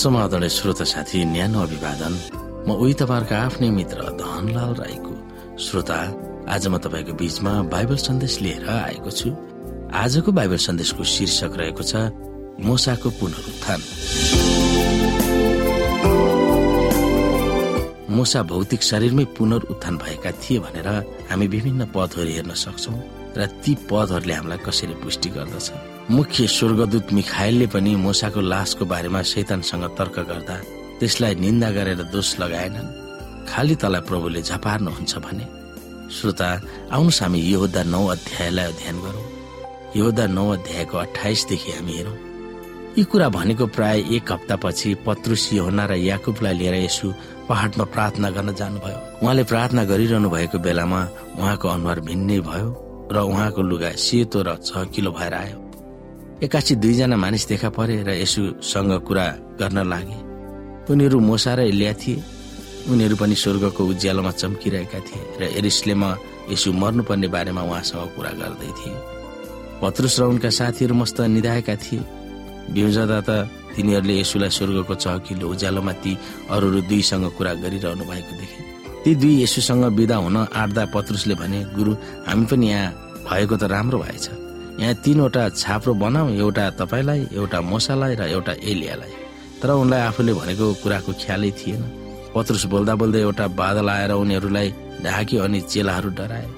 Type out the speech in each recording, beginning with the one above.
समाधान श्रोता साथी न्यानो अभिवादन। म उही तपाईँहरूको आफ्नै मित्र धनलाल राईको श्रोता। आज म तपाईँको बीचमा बाइबल सन्देश लिएर आएको छु। आजको बाइबल सन्देशको शीर्षक रहेको छ मोसाको पुनरुत्थान। मोसा भौतिक शरीरमै पुनरुत्थान भएका थिए भनेर हामी विभिन्न पदहरू हेर्न सक्छौ र ती पदहरूले हामीलाई कसरी पुष्टि गर्दछ मुख्य स्वर्गदूत मिखाइलले पनि मोसाको लासको बारेमा शैतानसँग तर्क गर्दा त्यसलाई निन्दा गरेर दोष लगाएनन्। खालि तलाई प्रभुले झपार्नुहुन्छ भने। श्रोता आउनुहोस् हामी योद्धा नौ अध्यायलाई अध्ययन गरौँ। योद्धा नौ अध्यायको अठाइसदेखि हामी हेरौँ। यी कुरा भनेको प्राय एक हप्तापछि पत्रुस योहना र याकुबलाई लिएर यसु पहाडमा प्रार्थना गर्न जानुभयो। उहाँले प्रार्थना गरिरहनु भएको बेलामा उहाँको अनुहार भिन्नै भयो र उहाँको लुगा सेतो र चहकिलो भएर आयो। एकासी दुईजना मानिस देखा परे र यसुसँग कुरा गर्न लागे। उनीहरू मोसा र इलिया थिए। उनीहरू पनि स्वर्गको उज्यालोमा चम्किरहेका थिए र एरिसलेमा यसु मर्नुपर्ने बारेमा उहाँसँग कुरा गर्दै थिए। पत्रुस र उनका साथीहरू मस्त निधाएका थिए। बिउजदा त तिनीहरूले यसुलाई स्वर्गको चहकिलो उज्यालोमा ती अरू दुईसँग कुरा गरिरहनु भएको देखे। ती दुई यसुसँग विदा हुन आँट्दा पत्रुसले भने गुरु हामी पनि यहाँ भएको त राम्रो भएछ। यहाँ तीनवटा छाप्रो बनाऊ एउटा तपाईँलाई एउटा मोसालाई र एउटा एलियालाई। तर उनलाई आफूले भनेको कुराको ख्यालै थिएन। पत्रुस बोल्दा बोल्दै एउटा बादल आएर उनीहरूलाई ढाक्यो अनि चेलाहरू डराए।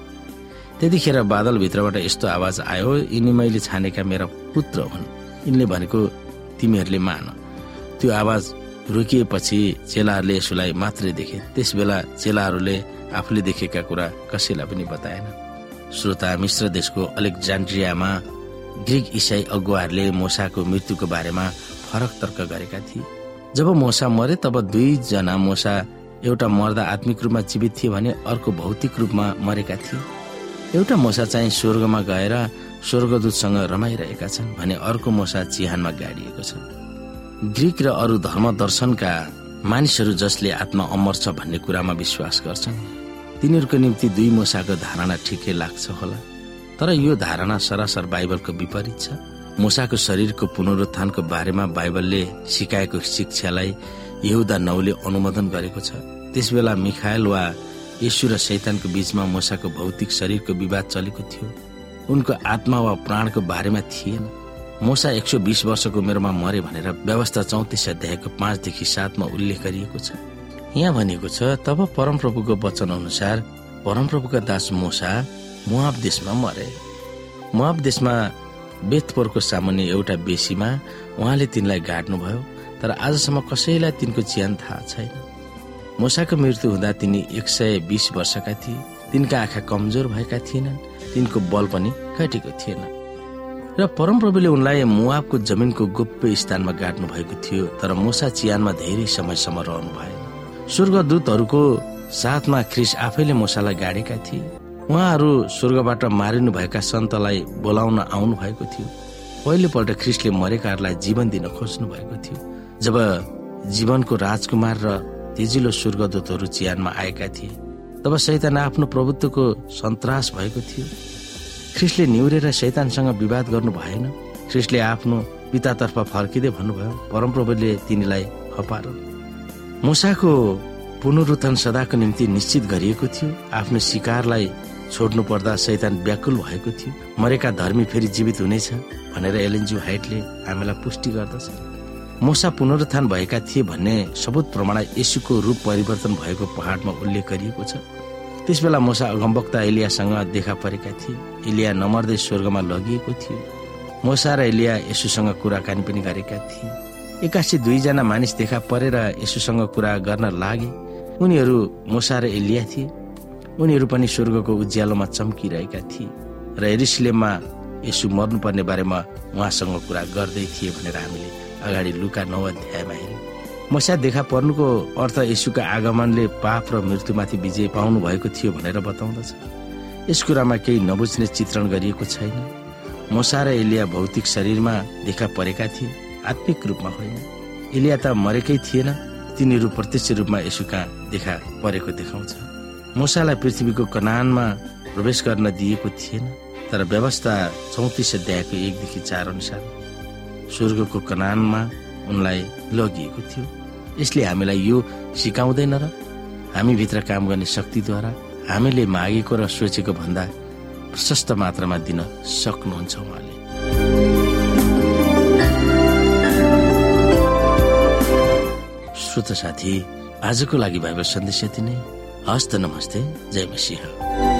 त्यतिखेर बादलभित्रबाट यस्तो आवाज आयो यिनी मैले छानेका मेरा पुत्र हुन्। यिनले भनेको तिमीहरूले मान त्यो आवाज रोकिएपछि चेलाहरूले यसोलाई मात्रै देखे। त्यस बेला चेलाहरूले आफूले देखेका कुरा कसैलाई पनि बताएन श्रोता मिश्र देशको अलेक्जान्ड्रियामा ग्रिक इसाई अगुवाहरूले मोसाको मृत्युको बारेमा फरक तर्क गरेका थिए। जब मोसा मरे तब दुईजना मोसा एउटा मर्दा आत्मिक रूपमा जीवित थिए भने अर्को भौतिक रूपमा मरेका थिए। एउटा मोसा चाहिँ स्वर्गमा गएर स्वर्गदूतसँग रमाइरहेका छन् भने अर्को मोसा चिहानमा गाडिएको छ। ग्रिक र अरू धर्म दर्शनका मानिसहरू जसले आत्मा अमर छ भन्ने कुरामा विश्वास गर्छन्। तिनीहरूको निम्ति दुई मोसाको धारणा ठिकै लाग्छ होला। तर यो धारणा सरासर बाइबलको विपरीत छ। मोसाको शरीरको पुनरुत्थानको बारेमा बाइबलले सिकाएको शिक्षालाई यहुदा नौले अनुमोदन गरेको छ। त्यसबेला मिखायल वा यशु र शैतानको बीचमा मोसाको भौतिक शरीरको विवाद चलेको थियो। उनको आत्मा वा प्राणको बारेमा थिएन। मोसा एक सौ बिस वर्षको उमेरमा मरे भनेर व्यवस्था चौतिस अध्यायको पाँचदेखि सातमा उल्लेख गरिएको छ। यहाँ भनिएको छ तब परमप्रभुको वचन अनुसार परमप्रभुका दास मोसा मुहाब देशमा मरे। मुहाब देशमा बेतपोरको सामान्य एउटा बेसीमा उहाँले तिनलाई गाड्नुभयो तर आजसम्म कसैलाई तिनको ज्यान थाहा छैन। मोसाको मृत्यु हुँदा तिनी एक सय बिस वर्षका थिए। तिनका आँखा कमजोर भएका थिएनन् तिनको बल पनि घटेको थिएन। र परमप्रभुले उनलाई मुआबको जमिनको गोप्य स्थानमा गाड्नु भएको थियो तर मोसा चियानमा धेरै समयसम्म रहनु भएन स्वर्गदूतहरूको साथमा ख्रिस आफैले मोसालाई गाडेका थिए। उहाँहरू स्वर्गबाट मारिनु भएका सन्तलाई बोलाउन आउनु भएको थियो। पहिलोपल्ट ख्रिसले मरेकाहरूलाई जीवन दिन खोज्नु भएको थियो। जब जीवनको राजकुमार र तेजिलो स्वर्गदूतहरू चियानमा आएका थिए तब शैतान आफ्नो प्रभुत्वको सन्तास भएको थियो। ख्रिस्टले निहुरेर शैतानसँग विवाद गर्नु भएन। ख्रिस्टले आफ्नो पितातर्फ फर्किँदै भन्नुभयो परमप्रभुले तिनीलाई हपार मुसाको पुनरुत्थान सदाको निम्ति निश्चित गरिएको थियो। आफ्नो शिकारलाई छोड्नु पर्दा शैतान व्याकुल भएको थियो। मरेका धर्मी फेरि जीवित हुनेछ भनेर एलएनजी हाइटले हामीलाई पुष्टि गर्दछ। मुसा पुनरुत्थान भएका थिए भन्ने सबुत प्रमाण यसुको रूप परिवर्तन भएको पहाडमा उल्लेख गरिएको छ। त्यसबेला मुसा अगमवक्ता एलियासँग देखा परेका थिए। इलिया नमर्दै स्वर्गमा लगिएको थियो। मुसा र इलिया यसुसँग कुराकानी पनि गरेका थिए। एक्कासी दुईजना मानिस देखा परेर यसुसँग कुरा गर्न लागे। उनीहरू मुसा र इलिया थिए। उनीहरू पनि स्वर्गको उज्यालोमा चम्किरहेका थिए र एरिसलेममा यसु मर्नुपर्ने बारेमा उहाँसँग कुरा गर्दै थिए भनेर हामीले अगाडि लुका नौ अध्यायमा हेऱ्यौँ। मस्या देखा पर्नुको अर्थ यसुका आगमनले पाप र मृत्युमाथि विजय पाउनु भएको थियो भनेर बताउँदछ। यस कुरामा केही नबुझ्ने चित्रण गरिएको छैन। मोसा र इलिया भौतिक शरीरमा देखा परेका थिए। आत्मिक रूपमा होइन। इलिया त मरेकै थिएन तिनीहरू प्रत्यक्ष रूपमा यसुका देखा परेको देखाउँछ। मोसालाई पृथ्वीको कनानमा प्रवेश गर्न दिएको थिएन तर व्यवस्था चौतिस अध्यायको एकदेखि चार अनुसार स्वर्गको कनानमा उनलाई लगिएको थियो। यसले हामीलाई यो सिकाउँदैन र हामीभित्र काम गर्ने शक्तिद्वारा हामीले मागेको र सोचेको भन्दा प्रशस्त मात्रामा दिन सक्नुहुन्छ उहाँले। श्रोत साथी आजको लागि बाइबल सन्देश यति नै। हस्त नमस्ते जय मसिंह।